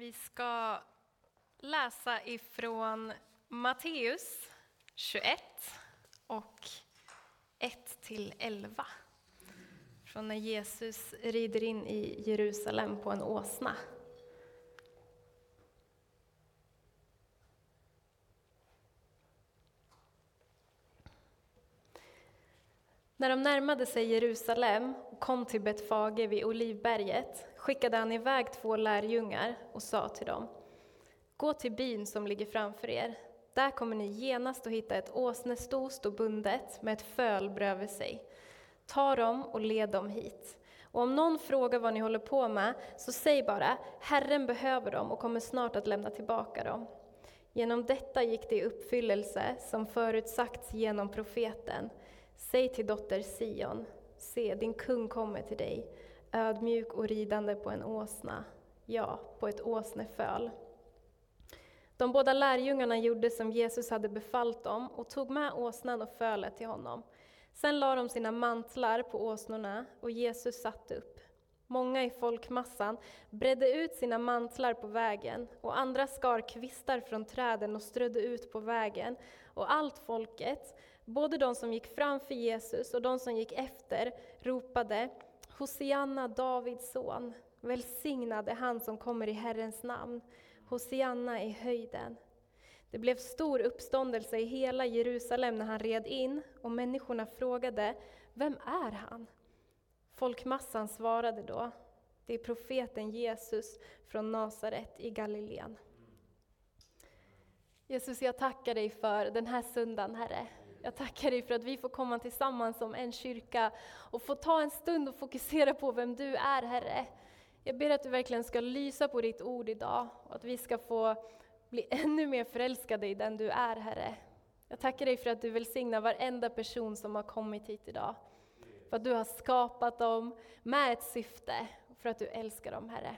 Vi ska läsa ifrån Matteus 21 och 1 till 11. Från när Jesus rider in i Jerusalem på en åsna. När de närmade sig Jerusalem och kom till Betfage vid Olivberget skickade han iväg två lärjungar och sa till dem Gå till byn som ligger framför er. Där kommer ni genast att hitta ett åsnesto stå bundet med ett föl bredvid sig. Ta dem och led dem hit. Och om någon frågar vad ni håller på med, så säg bara Herren behöver dem och kommer snart att lämna tillbaka dem. Genom detta gick det i uppfyllelse som förutsagts genom profeten. Säg till dotter Sion, se din kung kommer till dig, ödmjuk och ridande på en åsna, ja, på ett åsneföl. De båda lärjungarna gjorde som Jesus hade befallt dem och tog med åsnan och fölet till honom. Sen lade de sina mantlar på åsnorna och Jesus satt upp. Många i folkmassan bredde ut sina mantlar på vägen och andra skar kvistar från träden och strödde ut på vägen. Och allt folket, både de som gick framför Jesus och de som gick efter, ropade Hosianna, Davids son. Välsignad är han som kommer i Herrens namn. Hosianna i höjden. Det blev stor uppståndelse i hela Jerusalem när han red in och människorna frågade, vem är han? Folkmassan svarade då, det är profeten Jesus från Nasaret i Galileen. Jesus, jag tackar dig för den här söndagen, Herre. Jag tackar dig för att vi får komma tillsammans som en kyrka och få ta en stund och fokusera på vem du är, Herre. Jag ber att du verkligen ska lysa på ditt ord idag och att vi ska få bli ännu mer förälskade i den du är, Herre. Jag tackar dig för att du välsignar varenda person som har kommit hit idag. För att du har skapat dem med ett syfte, och för att du älskar dem, Herre.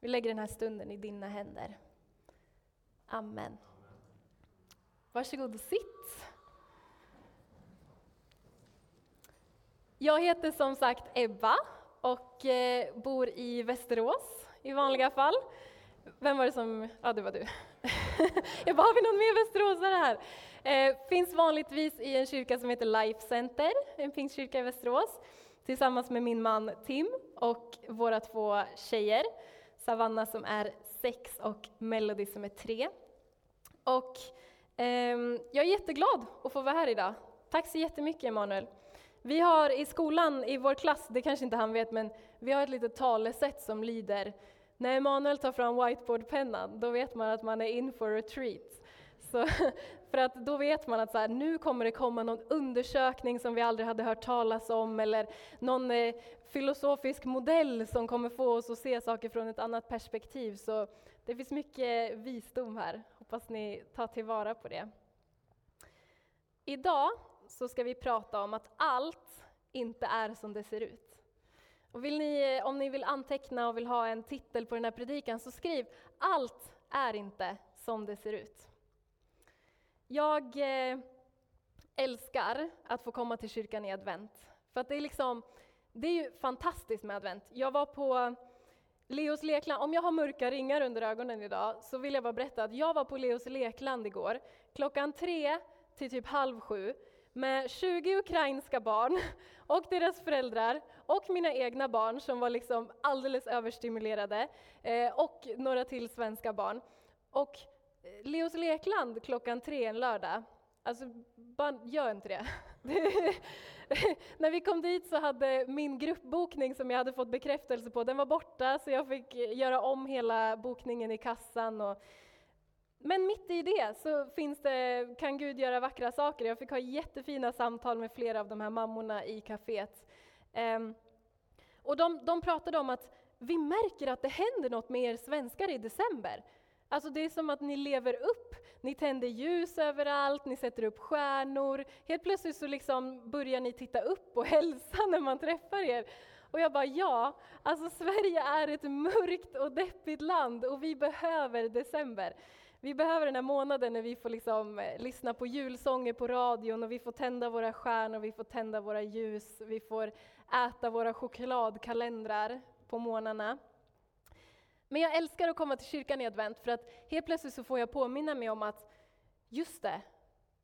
Vi lägger den här stunden i dina händer. Amen. Varsågod och sitt. Jag heter som sagt Ebba och eh, bor i Västerås i vanliga fall. Vem var det som, ja det var du. Jag bara, har vi någon mer västeråsare här? Eh, finns vanligtvis i en kyrka som heter Life Center, en pingstkyrka i Västerås, tillsammans med min man Tim och våra två tjejer, Savanna som är sex och Melody som är tre. Och eh, jag är jätteglad att få vara här idag. Tack så jättemycket Emanuel. Vi har i skolan, i vår klass, det kanske inte han vet, men vi har ett litet talesätt som lyder när Emanuel tar fram whiteboardpennan, då vet man att man är in for a treat. Så, för att då vet man att så här, nu kommer det komma någon undersökning som vi aldrig hade hört talas om, eller någon eh, filosofisk modell som kommer få oss att se saker från ett annat perspektiv. Så det finns mycket visdom här. Hoppas ni tar tillvara på det. Idag så ska vi prata om att allt inte är som det ser ut. Och vill ni, om ni vill anteckna och vill ha en titel på den här predikan, så skriv Allt är inte som det ser ut. Jag eh, älskar att få komma till kyrkan i advent. För att det är liksom, det är ju fantastiskt med advent. Jag var på Leos lekland, om jag har mörka ringar under ögonen idag, så vill jag bara berätta att jag var på Leos lekland igår, klockan tre till typ halv sju, med 20 ukrainska barn och deras föräldrar och mina egna barn som var liksom alldeles överstimulerade eh, och några till svenska barn. Och eh, Leos lekland klockan tre en lördag, alltså gör inte det. När vi kom dit så hade min gruppbokning som jag hade fått bekräftelse på, den var borta så jag fick eh, göra om hela bokningen i kassan och men mitt i det så finns det, kan Gud göra vackra saker. Jag fick ha jättefina samtal med flera av de här mammorna i kaféet. Um, och de, de pratade om att vi märker att det händer något med er svenskar i december. Alltså det är som att ni lever upp, ni tänder ljus överallt, ni sätter upp stjärnor. Helt plötsligt så liksom börjar ni titta upp och hälsa när man träffar er. Och jag bara ja, alltså Sverige är ett mörkt och deppigt land och vi behöver december. Vi behöver den här månaden när vi får liksom eh, lyssna på julsånger på radion och vi får tända våra stjärnor, vi får tända våra ljus, vi får äta våra chokladkalendrar på morgnarna. Men jag älskar att komma till kyrkan i advent för att helt plötsligt så får jag påminna mig om att just det,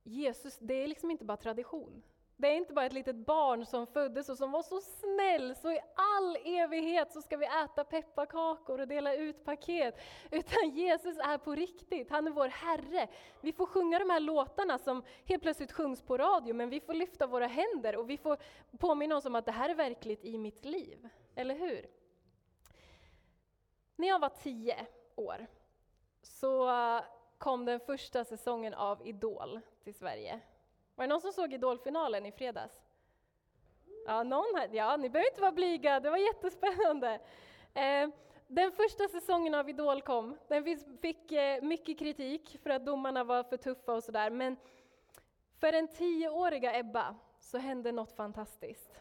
Jesus, det är liksom inte bara tradition. Det är inte bara ett litet barn som föddes och som var så snäll, så i all evighet så ska vi äta pepparkakor och dela ut paket. Utan Jesus är på riktigt, han är vår Herre. Vi får sjunga de här låtarna som helt plötsligt sjungs på radio, men vi får lyfta våra händer och vi får påminna oss om att det här är verkligt i mitt liv. Eller hur? När jag var tio år så eh, kom den första säsongen av Idol till Sverige. Var det någon som såg Idolfinalen i fredags? Ja, någon här. ja, ni behöver inte vara blyga, det var jättespännande. Eh, den första säsongen av Idol kom, den fick eh, mycket kritik för att domarna var för tuffa och sådär, men för den tioåriga Ebba så hände något fantastiskt.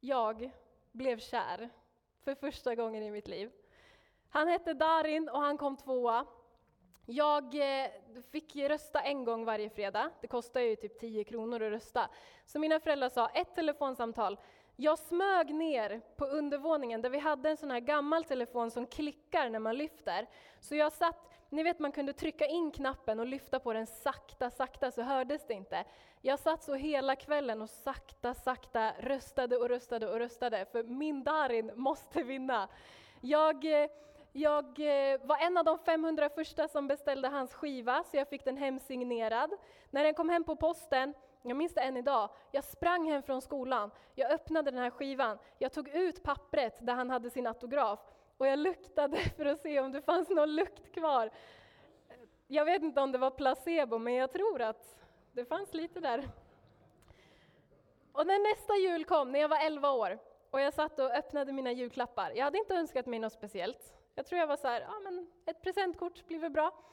Jag blev kär för första gången i mitt liv. Han hette Darin och han kom tvåa. Jag eh, fick rösta en gång varje fredag. Det kostar ju typ 10 kronor att rösta. Så mina föräldrar sa ett telefonsamtal. Jag smög ner på undervåningen där vi hade en sån här gammal telefon som klickar när man lyfter. Så jag satt, ni vet man kunde trycka in knappen och lyfta på den sakta, sakta så hördes det inte. Jag satt så hela kvällen och sakta, sakta röstade och röstade och röstade för min Darin måste vinna. Jag eh, jag eh, var en av de 500 första som beställde hans skiva, så jag fick den hemsignerad. När den kom hem på posten, jag minns det än idag, jag sprang hem från skolan, jag öppnade den här skivan, jag tog ut pappret där han hade sin autograf och jag luktade för att se om det fanns någon lukt kvar. Jag vet inte om det var placebo, men jag tror att det fanns lite där. Och när nästa jul kom, när jag var 11 år, och jag satt och öppnade mina julklappar, jag hade inte önskat mig något speciellt. Jag tror jag var så här, ja men ett presentkort blir väl bra.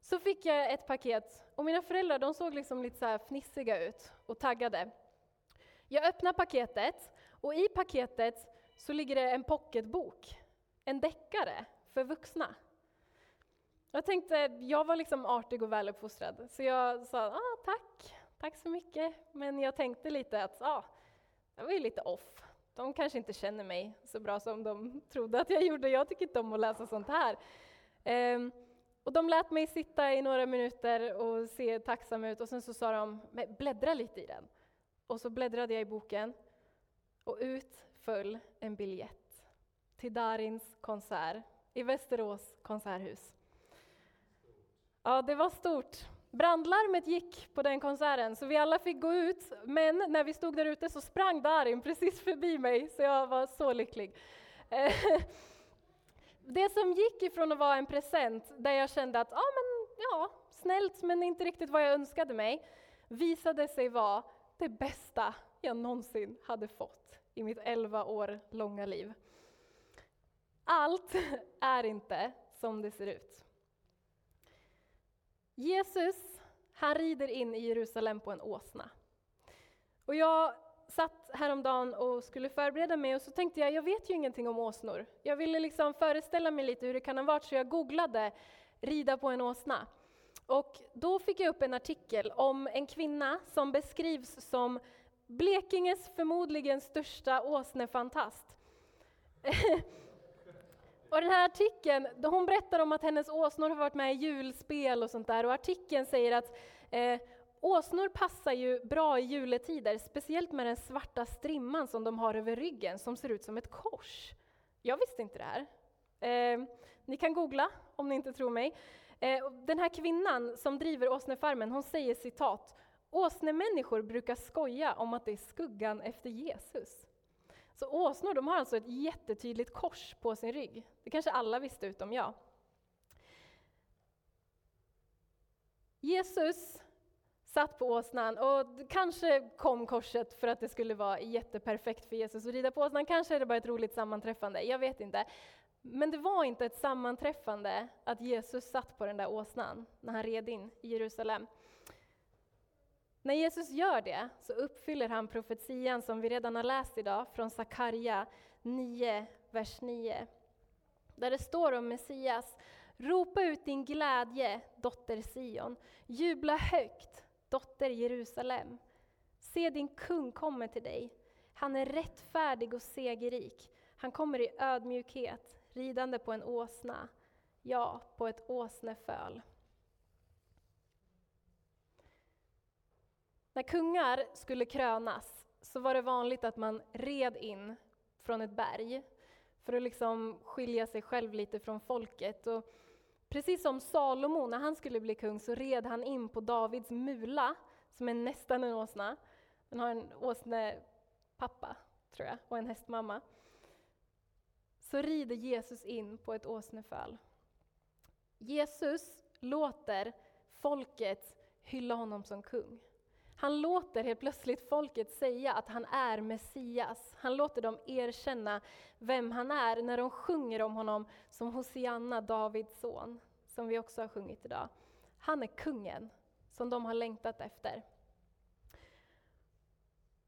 Så fick jag ett paket och mina föräldrar de såg liksom lite så här fnissiga ut och taggade. Jag öppnar paketet och i paketet så ligger det en pocketbok, en deckare för vuxna. Jag tänkte, jag var liksom artig och väluppfostrad, så jag sa ah, tack, tack så mycket. Men jag tänkte lite att ah, det var ju lite off de kanske inte känner mig så bra som de trodde att jag gjorde. Jag tycker inte om att läsa sånt här. Ehm, och de lät mig sitta i några minuter och se tacksam ut och sen så sa de, bläddra lite i den. Och så bläddrade jag i boken och ut föll en biljett till Darins konsert i Västerås konserthus. Ja, det var stort. Brandlarmet gick på den konserten, så vi alla fick gå ut, men när vi stod där ute så sprang Darin precis förbi mig, så jag var så lycklig. Eh, det som gick ifrån att vara en present, där jag kände att, ja men ja, snällt men inte riktigt vad jag önskade mig, visade sig vara det bästa jag någonsin hade fått i mitt 11 år långa liv. Allt är inte som det ser ut. Jesus, han rider in i Jerusalem på en åsna. Och jag satt häromdagen och skulle förbereda mig och så tänkte jag, jag vet ju ingenting om åsnor. Jag ville liksom föreställa mig lite hur det kan ha varit så jag googlade rida på en åsna. Och då fick jag upp en artikel om en kvinna som beskrivs som Blekinges förmodligen största åsnefantast. Och den här artikeln, hon berättar om att hennes åsnor har varit med i julspel och sånt där, och artikeln säger att eh, åsnor passar ju bra i juletider, speciellt med den svarta strimman som de har över ryggen, som ser ut som ett kors. Jag visste inte det här. Eh, ni kan googla om ni inte tror mig. Eh, den här kvinnan som driver åsnefarmen, hon säger citat, Åsnemänniskor brukar skoja om att det är skuggan efter Jesus. Så åsnor de har alltså ett jättetydligt kors på sin rygg. Det kanske alla visste utom jag. Jesus satt på åsnan och kanske kom korset för att det skulle vara jätteperfekt för Jesus att rida på åsnan. Kanske är det bara ett roligt sammanträffande, jag vet inte. Men det var inte ett sammanträffande att Jesus satt på den där åsnan när han red in i Jerusalem. När Jesus gör det så uppfyller han profetian som vi redan har läst idag från Sakarja 9, vers 9. Där det står om Messias, ropa ut din glädje, dotter Sion, jubla högt, dotter Jerusalem. Se din kung kommer till dig, han är rättfärdig och segerrik, han kommer i ödmjukhet, ridande på en åsna, ja, på ett åsneföl. När kungar skulle krönas så var det vanligt att man red in från ett berg för att liksom skilja sig själv lite från folket. Och precis som Salomo, när han skulle bli kung, så red han in på Davids mula, som är nästan en åsna. Den har en åsnepappa, tror jag, och en hästmamma. Så rider Jesus in på ett åsneföl. Jesus låter folket hylla honom som kung. Han låter helt plötsligt folket säga att han är Messias. Han låter dem erkänna vem han är när de sjunger om honom som Hosianna, Davids son, som vi också har sjungit idag. Han är kungen som de har längtat efter.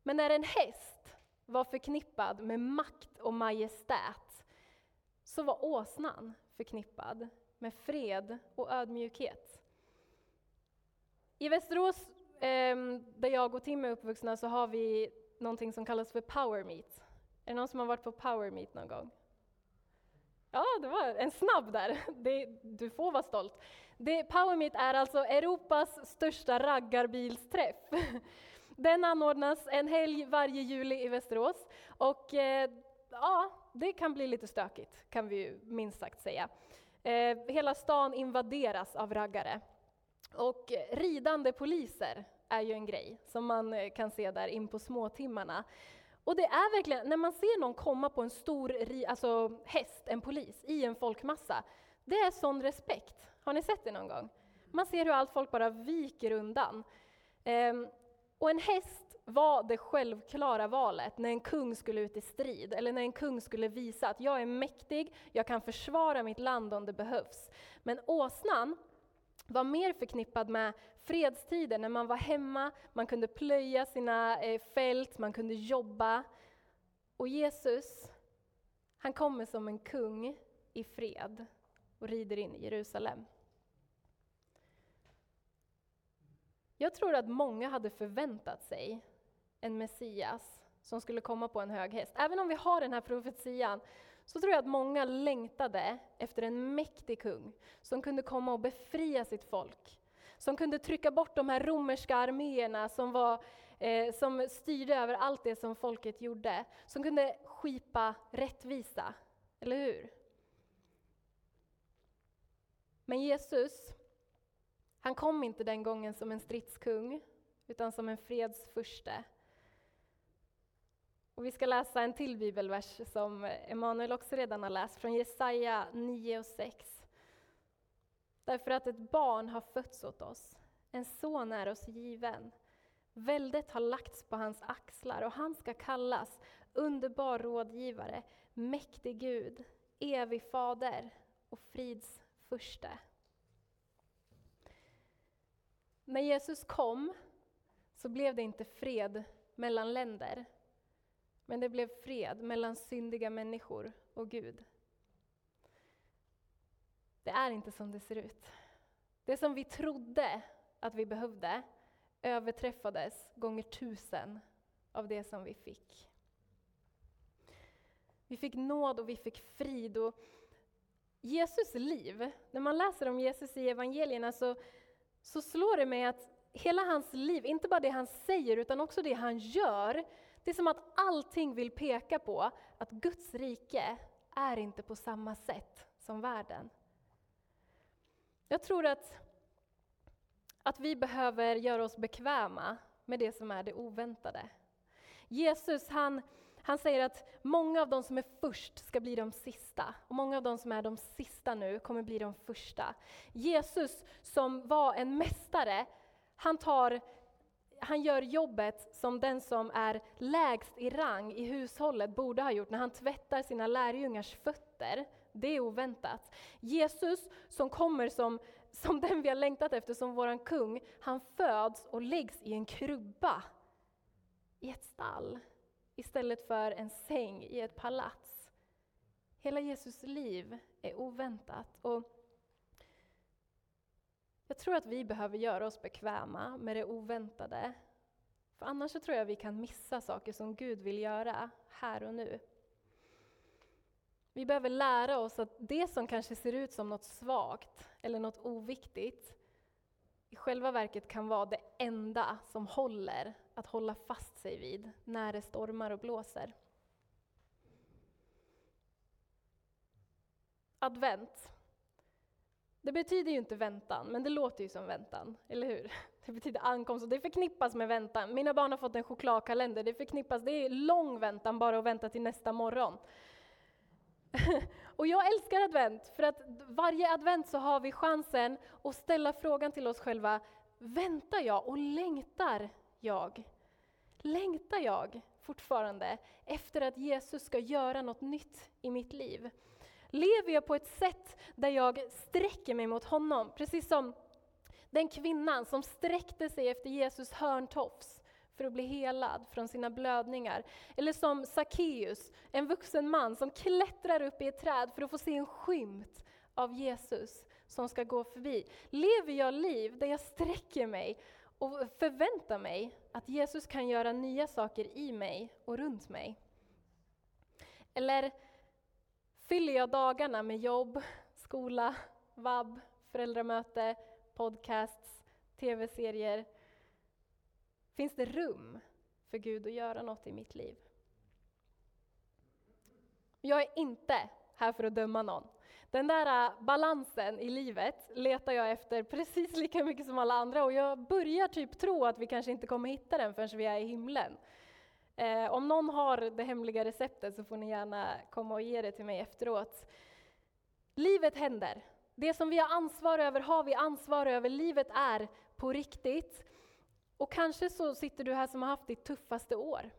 Men när en häst var förknippad med makt och majestät så var åsnan förknippad med fred och ödmjukhet. I Västerås Ehm, där jag och Tim är uppvuxna så har vi någonting som kallas för Power Meet. Är det någon som har varit på Power Meet någon gång? Ja, det var en snabb där. Det, du får vara stolt. Det, Power Meet är alltså Europas största raggarbilsträff. Den anordnas en helg varje juli i Västerås. Och eh, ja, det kan bli lite stökigt, kan vi ju minst sagt säga. Eh, hela stan invaderas av raggare. Och ridande poliser är ju en grej som man eh, kan se där in på småtimmarna. Och det är verkligen, när man ser någon komma på en stor alltså häst, en polis, i en folkmassa, det är sån respekt. Har ni sett det någon gång? Man ser hur allt folk bara viker undan. Ehm, och en häst var det självklara valet när en kung skulle ut i strid, eller när en kung skulle visa att jag är mäktig, jag kan försvara mitt land om det behövs. Men åsnan, var mer förknippad med fredstiden, när man var hemma, man kunde plöja sina eh, fält, man kunde jobba. Och Jesus, han kommer som en kung i fred och rider in i Jerusalem. Jag tror att många hade förväntat sig en Messias som skulle komma på en hög häst. Även om vi har den här profetian så tror jag att många längtade efter en mäktig kung som kunde komma och befria sitt folk. Som kunde trycka bort de här romerska arméerna som, var, eh, som styrde över allt det som folket gjorde. Som kunde skipa rättvisa, eller hur? Men Jesus, han kom inte den gången som en stridskung, utan som en fredsfurste. Och vi ska läsa en till bibelvers som Emanuel också redan har läst, från Jesaja 9 och 6. Därför att ett barn har fötts åt oss, en son är oss given. Väldet har lagts på hans axlar och han ska kallas underbar rådgivare, mäktig Gud, evig fader och frids furste. När Jesus kom så blev det inte fred mellan länder, men det blev fred mellan syndiga människor och Gud. Det är inte som det ser ut. Det som vi trodde att vi behövde överträffades gånger tusen av det som vi fick. Vi fick nåd och vi fick frid. Och Jesus liv, när man läser om Jesus i evangelierna så, så slår det mig att hela hans liv, inte bara det han säger utan också det han gör, det är som att allting vill peka på att Guds rike är inte på samma sätt som världen. Jag tror att, att vi behöver göra oss bekväma med det som är det oväntade. Jesus han, han säger att många av de som är först ska bli de sista, och många av de som är de sista nu kommer bli de första. Jesus som var en mästare, han tar han gör jobbet som den som är lägst i rang i hushållet borde ha gjort när han tvättar sina lärjungars fötter. Det är oväntat. Jesus som kommer som, som den vi har längtat efter, som våran kung, han föds och läggs i en krubba i ett stall istället för en säng i ett palats. Hela Jesus liv är oväntat. Och jag tror att vi behöver göra oss bekväma med det oväntade. För annars så tror jag vi kan missa saker som Gud vill göra här och nu. Vi behöver lära oss att det som kanske ser ut som något svagt eller något oviktigt i själva verket kan vara det enda som håller att hålla fast sig vid när det stormar och blåser. Advent. Det betyder ju inte väntan, men det låter ju som väntan, eller hur? Det betyder ankomst och det förknippas med väntan. Mina barn har fått en chokladkalender, det förknippas, det är lång väntan bara att vänta till nästa morgon. och jag älskar advent, för att varje advent så har vi chansen att ställa frågan till oss själva, väntar jag och längtar jag? Längtar jag fortfarande efter att Jesus ska göra något nytt i mitt liv? Lever jag på ett sätt där jag sträcker mig mot honom? Precis som den kvinnan som sträckte sig efter Jesus hörntofs för att bli helad från sina blödningar. Eller som Sackeus, en vuxen man som klättrar upp i ett träd för att få se en skymt av Jesus som ska gå förbi. Lever jag liv där jag sträcker mig och förväntar mig att Jesus kan göra nya saker i mig och runt mig? Eller fyller jag dagarna med jobb, skola, vab, föräldramöte, podcasts, tv-serier? Finns det rum för Gud att göra något i mitt liv? Jag är inte här för att döma någon. Den där äh, balansen i livet letar jag efter precis lika mycket som alla andra och jag börjar typ tro att vi kanske inte kommer hitta den förrän vi är i himlen. Eh, om någon har det hemliga receptet så får ni gärna komma och ge det till mig efteråt. Livet händer. Det som vi har ansvar över har vi ansvar över. Livet är på riktigt. Och kanske så sitter du här som har haft ditt tuffaste år.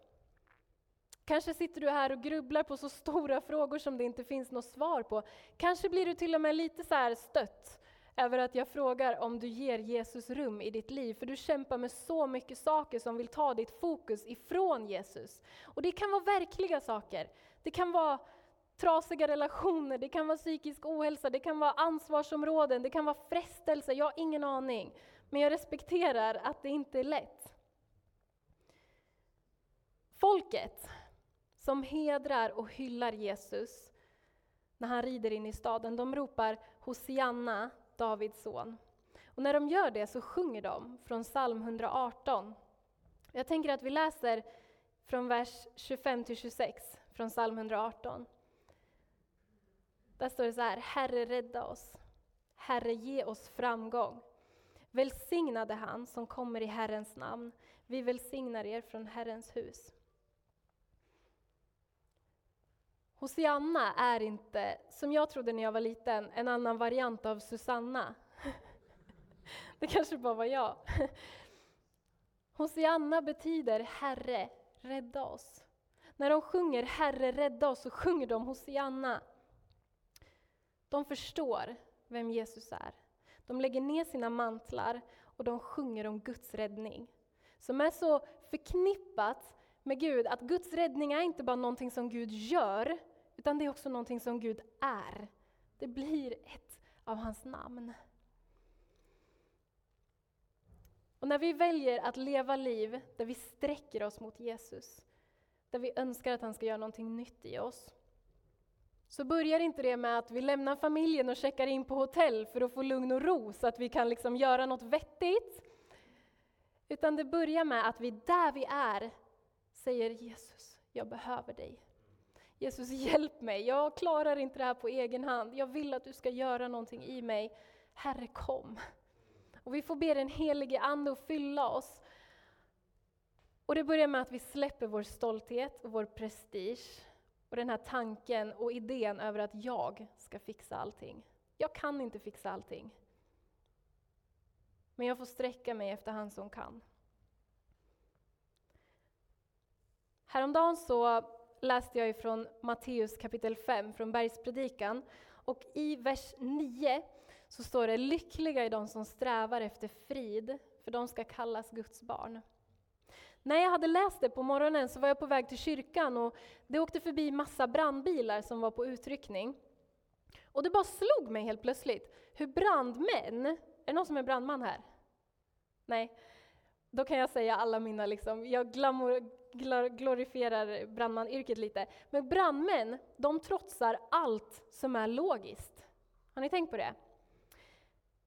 Kanske sitter du här och grubblar på så stora frågor som det inte finns något svar på. Kanske blir du till och med lite så här stött över att jag frågar om du ger Jesus rum i ditt liv, för du kämpar med så mycket saker som vill ta ditt fokus ifrån Jesus. Och det kan vara verkliga saker. Det kan vara trasiga relationer, det kan vara psykisk ohälsa, det kan vara ansvarsområden, det kan vara frestelser. jag har ingen aning. Men jag respekterar att det inte är lätt. Folket som hedrar och hyllar Jesus när han rider in i staden, de ropar Hosianna, Davids son. Och när de gör det så sjunger de från psalm 118. Jag tänker att vi läser från vers 25 till 26 från psalm 118. Där står det så här, Herre rädda oss, Herre ge oss framgång. Välsignade han som kommer i Herrens namn, vi välsignar er från Herrens hus. Hosianna är inte, som jag trodde när jag var liten, en annan variant av Susanna. Det kanske bara var jag. Hosianna betyder Herre, rädda oss. När de sjunger Herre, rädda oss så sjunger de Hosianna. De förstår vem Jesus är. De lägger ner sina mantlar och de sjunger om Guds räddning. Som är så förknippat med Gud, att Guds räddning är inte bara någonting som Gud gör, utan det är också någonting som Gud är. Det blir ett av hans namn. Och när vi väljer att leva liv där vi sträcker oss mot Jesus, där vi önskar att han ska göra någonting nytt i oss, så börjar inte det med att vi lämnar familjen och checkar in på hotell för att få lugn och ro så att vi kan liksom göra något vettigt. Utan det börjar med att vi där vi är säger Jesus, jag behöver dig. Jesus hjälp mig, jag klarar inte det här på egen hand. Jag vill att du ska göra någonting i mig. Herre kom. Och vi får be den helige Ande att fylla oss. Och det börjar med att vi släpper vår stolthet och vår prestige och den här tanken och idén över att jag ska fixa allting. Jag kan inte fixa allting. Men jag får sträcka mig efter han som kan. Häromdagen så läste jag ifrån Matteus kapitel 5, från Bergspredikan. Och i vers 9 så står det Lyckliga är de som strävar efter frid, för de ska kallas Guds barn. När jag hade läst det på morgonen så var jag på väg till kyrkan och det åkte förbi massa brandbilar som var på utryckning. Och det bara slog mig helt plötsligt hur brandmän, är det någon som är brandman här? Nej? Då kan jag säga alla mina, liksom, jag glamour, glorifierar brandmanyrket lite. Men brandmän, de trotsar allt som är logiskt. Har ni tänkt på det?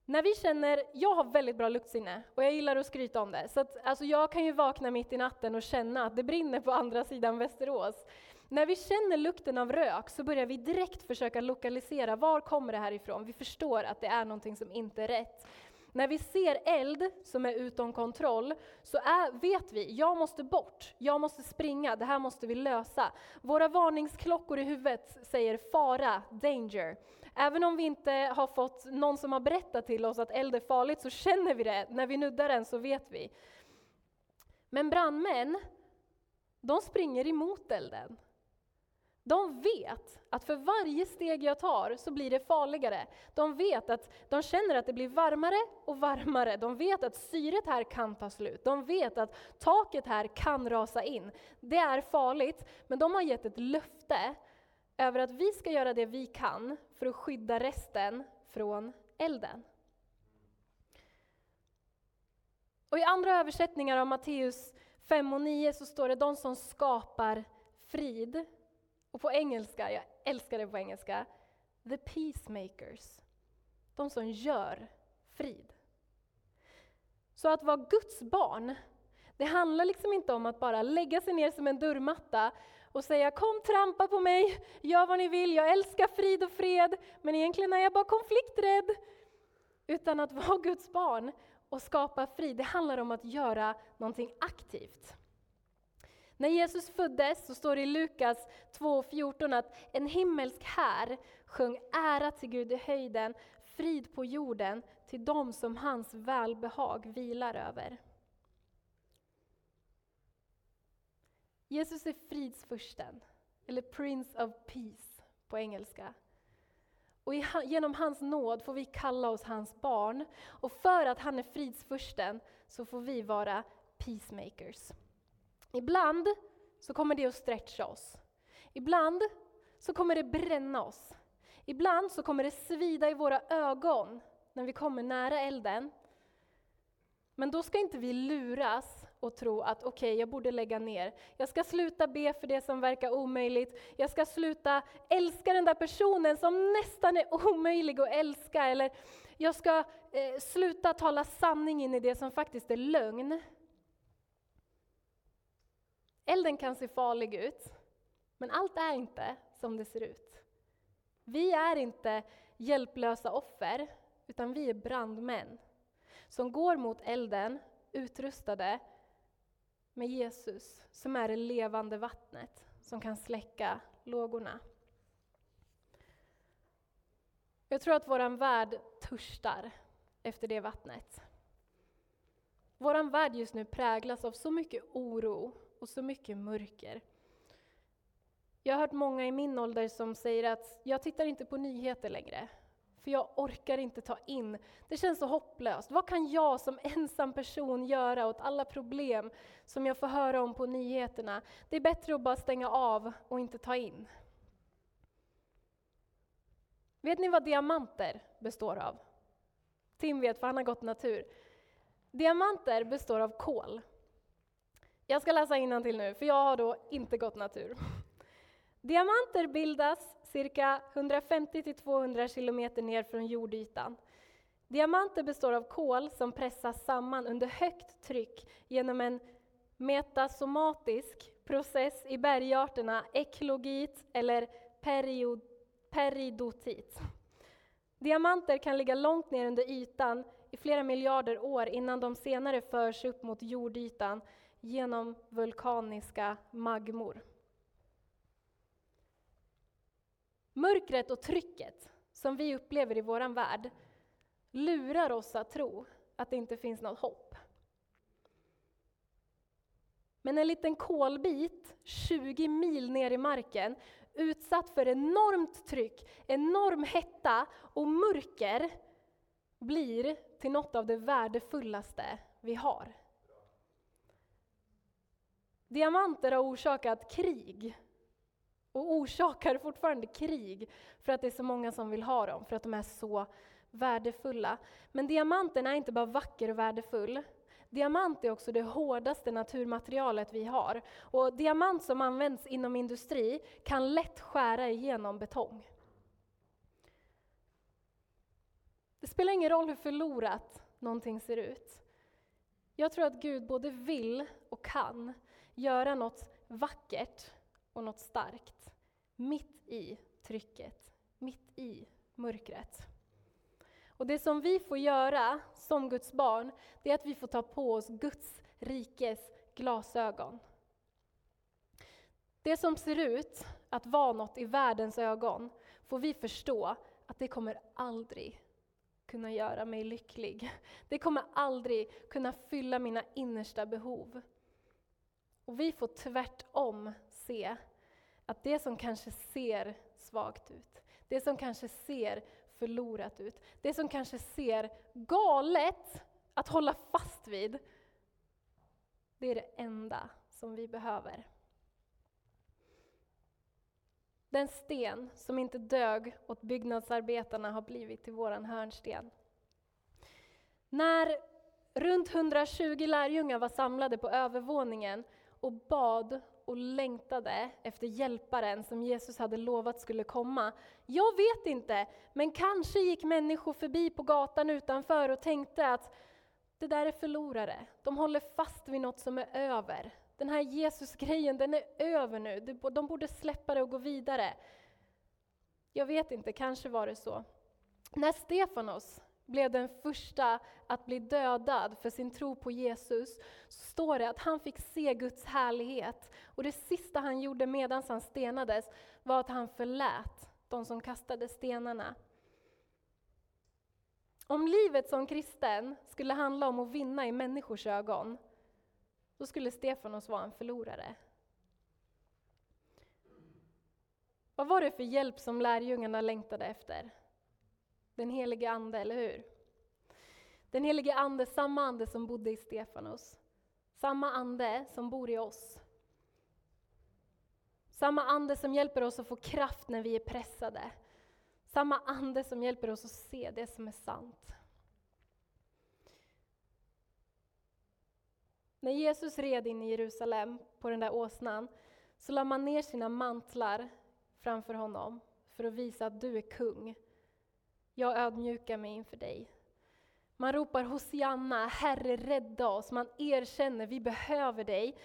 När vi känner, jag har väldigt bra luktsinne och jag gillar att skryta om det. Så att, alltså jag kan ju vakna mitt i natten och känna att det brinner på andra sidan Västerås. När vi känner lukten av rök så börjar vi direkt försöka lokalisera, var kommer det här ifrån? Vi förstår att det är någonting som inte är rätt. När vi ser eld som är utom kontroll så är, vet vi, jag måste bort, jag måste springa, det här måste vi lösa. Våra varningsklockor i huvudet säger fara, danger. Även om vi inte har fått någon som har berättat till oss att eld är farligt så känner vi det, när vi nuddar den så vet vi. Men brandmän, de springer emot elden. De vet att för varje steg jag tar så blir det farligare. De vet att de känner att det blir varmare och varmare. De vet att syret här kan ta slut. De vet att taket här kan rasa in. Det är farligt, men de har gett ett löfte över att vi ska göra det vi kan för att skydda resten från elden. Och I andra översättningar av Matteus 5 och 9 så står det de som skapar frid. Och på engelska, jag älskar det på engelska, the peacemakers. De som gör frid. Så att vara Guds barn, det handlar liksom inte om att bara lägga sig ner som en dörrmatta och säga kom trampa på mig, gör vad ni vill, jag älskar frid och fred, men egentligen är jag bara konflikträdd. Utan att vara Guds barn och skapa frid, det handlar om att göra någonting aktivt. När Jesus föddes så står det i Lukas 2.14 att en himmelsk här sjöng ära till Gud i höjden, frid på jorden till dem som hans välbehag vilar över. Jesus är fridsfursten, eller Prince of Peace på engelska. Och genom hans nåd får vi kalla oss hans barn. Och för att han är fridsfursten så får vi vara peacemakers. Ibland så kommer det att stretcha oss. Ibland så kommer det bränna oss. Ibland så kommer det svida i våra ögon när vi kommer nära elden. Men då ska inte vi luras och tro att okej, okay, jag borde lägga ner. Jag ska sluta be för det som verkar omöjligt. Jag ska sluta älska den där personen som nästan är omöjlig att älska. Eller jag ska eh, sluta tala sanning in i det som faktiskt är lögn. Elden kan se farlig ut, men allt är inte som det ser ut. Vi är inte hjälplösa offer, utan vi är brandmän som går mot elden utrustade med Jesus, som är det levande vattnet som kan släcka lågorna. Jag tror att vår värld törstar efter det vattnet. Vår värld just nu präglas av så mycket oro och så mycket mörker. Jag har hört många i min ålder som säger att jag tittar inte på nyheter längre, för jag orkar inte ta in. Det känns så hopplöst. Vad kan jag som ensam person göra åt alla problem som jag får höra om på nyheterna? Det är bättre att bara stänga av och inte ta in. Vet ni vad diamanter består av? Tim vet, för han har gått natur. Diamanter består av kol. Jag ska läsa till nu, för jag har då inte gått natur. Diamanter bildas cirka 150-200 kilometer ner från jordytan. Diamanter består av kol som pressas samman under högt tryck genom en metasomatisk process i bergarterna eklogit eller period, peridotit. Diamanter kan ligga långt ner under ytan i flera miljarder år innan de senare förs upp mot jordytan genom vulkaniska magmor. Mörkret och trycket som vi upplever i vår värld lurar oss att tro att det inte finns något hopp. Men en liten kolbit 20 mil ner i marken, utsatt för enormt tryck, enorm hetta och mörker, blir till något av det värdefullaste vi har. Diamanter har orsakat krig och orsakar fortfarande krig för att det är så många som vill ha dem, för att de är så värdefulla. Men diamanten är inte bara vacker och värdefull. Diamant är också det hårdaste naturmaterialet vi har. Och diamant som används inom industri kan lätt skära igenom betong. Det spelar ingen roll hur förlorat någonting ser ut. Jag tror att Gud både vill och kan göra något vackert och något starkt mitt i trycket, mitt i mörkret. Och det som vi får göra som Guds barn, det är att vi får ta på oss Guds rikes glasögon. Det som ser ut att vara något i världens ögon får vi förstå att det kommer aldrig kunna göra mig lycklig. Det kommer aldrig kunna fylla mina innersta behov. Och vi får tvärtom se att det som kanske ser svagt ut, det som kanske ser förlorat ut, det som kanske ser galet att hålla fast vid, det är det enda som vi behöver. Den sten som inte dög åt byggnadsarbetarna har blivit till våran hörnsten. När runt 120 lärjungar var samlade på övervåningen och bad och längtade efter hjälparen som Jesus hade lovat skulle komma. Jag vet inte, men kanske gick människor förbi på gatan utanför och tänkte att det där är förlorare. De håller fast vid något som är över. Den här Jesus-grejen, den är över nu. De borde släppa det och gå vidare. Jag vet inte, kanske var det så. När Stefanos blev den första att bli dödad för sin tro på Jesus, så står det att han fick se Guds härlighet. Och det sista han gjorde medan han stenades var att han förlät de som kastade stenarna. Om livet som kristen skulle handla om att vinna i människors ögon, då skulle Stefanos vara en förlorare. Vad var det för hjälp som lärjungarna längtade efter? Den helige Ande, eller hur? Den helige Ande, samma ande som bodde i Stefanos. Samma ande som bor i oss. Samma ande som hjälper oss att få kraft när vi är pressade. Samma ande som hjälper oss att se det som är sant. När Jesus red in i Jerusalem på den där åsnan så lade man ner sina mantlar framför honom för att visa att du är kung. Jag ödmjukar mig inför dig. Man ropar Hosianna, Herre rädda oss. Man erkänner, vi behöver dig.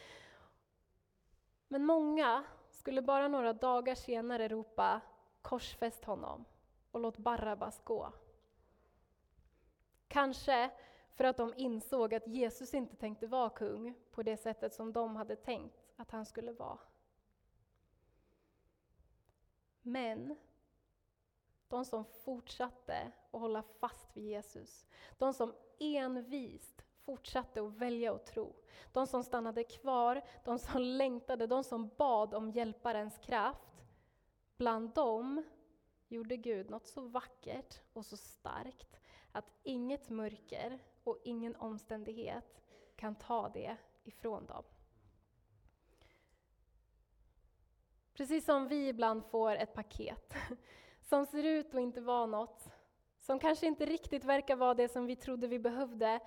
Men många skulle bara några dagar senare ropa korsfäst honom och låt Barabbas gå. Kanske för att de insåg att Jesus inte tänkte vara kung på det sättet som de hade tänkt att han skulle vara. Men de som fortsatte att hålla fast vid Jesus, de som envist fortsatte att välja att tro, de som stannade kvar, de som längtade, de som bad om hjälparens kraft, bland dem gjorde Gud något så vackert och så starkt att inget mörker och ingen omständighet kan ta det ifrån dem. Precis som vi ibland får ett paket som ser ut att inte vara något, som kanske inte riktigt verkar vara det som vi trodde vi behövde,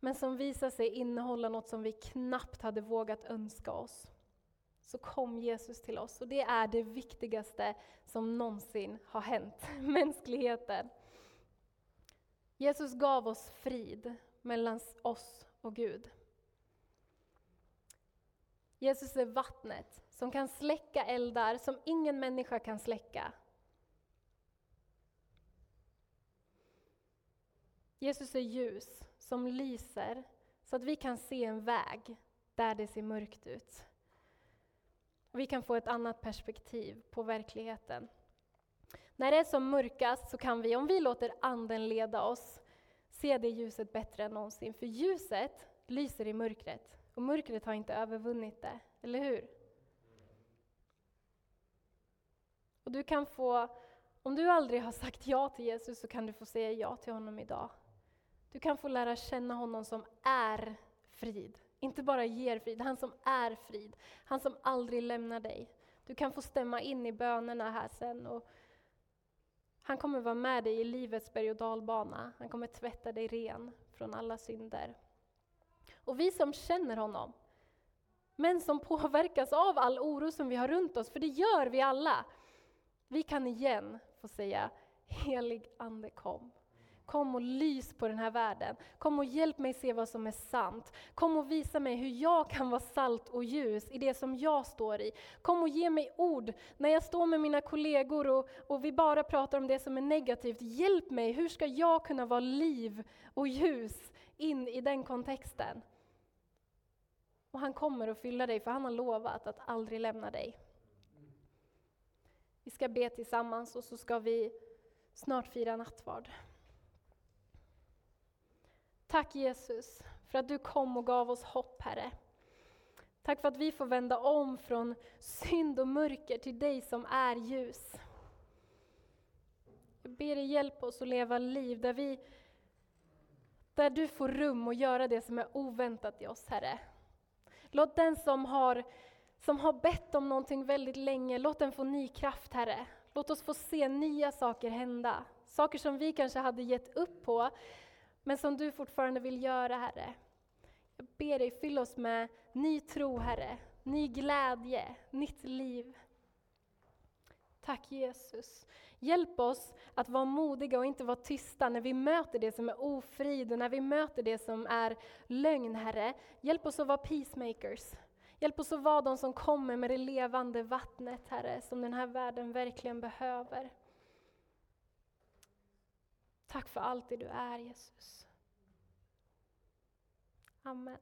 men som visar sig innehålla något som vi knappt hade vågat önska oss. Så kom Jesus till oss, och det är det viktigaste som någonsin har hänt mänskligheten. Jesus gav oss frid mellan oss och Gud. Jesus är vattnet som kan släcka eldar som ingen människa kan släcka. Jesus är ljus som lyser så att vi kan se en väg där det ser mörkt ut. Vi kan få ett annat perspektiv på verkligheten. När det är som mörkast så kan vi, om vi låter Anden leda oss, se det ljuset bättre än någonsin. För ljuset lyser i mörkret och mörkret har inte övervunnit det, eller hur? Och du kan få, om du aldrig har sagt ja till Jesus så kan du få säga ja till honom idag. Du kan få lära känna honom som är frid. Inte bara ger frid, han som är frid. Han som aldrig lämnar dig. Du kan få stämma in i bönerna här sen. Och han kommer vara med dig i livets berg och dalbana. Han kommer tvätta dig ren från alla synder. Och vi som känner honom, men som påverkas av all oro som vi har runt oss, för det gör vi alla. Vi kan igen få säga, helig Ande kom. Kom och lys på den här världen. Kom och hjälp mig se vad som är sant. Kom och visa mig hur jag kan vara salt och ljus i det som jag står i. Kom och ge mig ord när jag står med mina kollegor och, och vi bara pratar om det som är negativt. Hjälp mig, hur ska jag kunna vara liv och ljus in i den kontexten? Och han kommer att fylla dig, för han har lovat att aldrig lämna dig. Vi ska be tillsammans och så ska vi snart fira nattvard. Tack Jesus för att du kom och gav oss hopp, Herre. Tack för att vi får vända om från synd och mörker till dig som är ljus. Jag ber dig hjälpa oss att leva liv där, vi, där du får rum att göra det som är oväntat i oss, Herre. Låt den som har, som har bett om någonting väldigt länge, låt den få ny kraft, Herre. Låt oss få se nya saker hända. Saker som vi kanske hade gett upp på, men som du fortfarande vill göra, Herre. Jag ber dig, fyll oss med ny tro, Herre, ny glädje, nytt liv. Tack Jesus. Hjälp oss att vara modiga och inte vara tysta när vi möter det som är ofrid och när vi möter det som är lögn, Herre. Hjälp oss att vara peacemakers. Hjälp oss att vara de som kommer med det levande vattnet, Herre, som den här världen verkligen behöver. Tack för allt det du är, Jesus. Amen.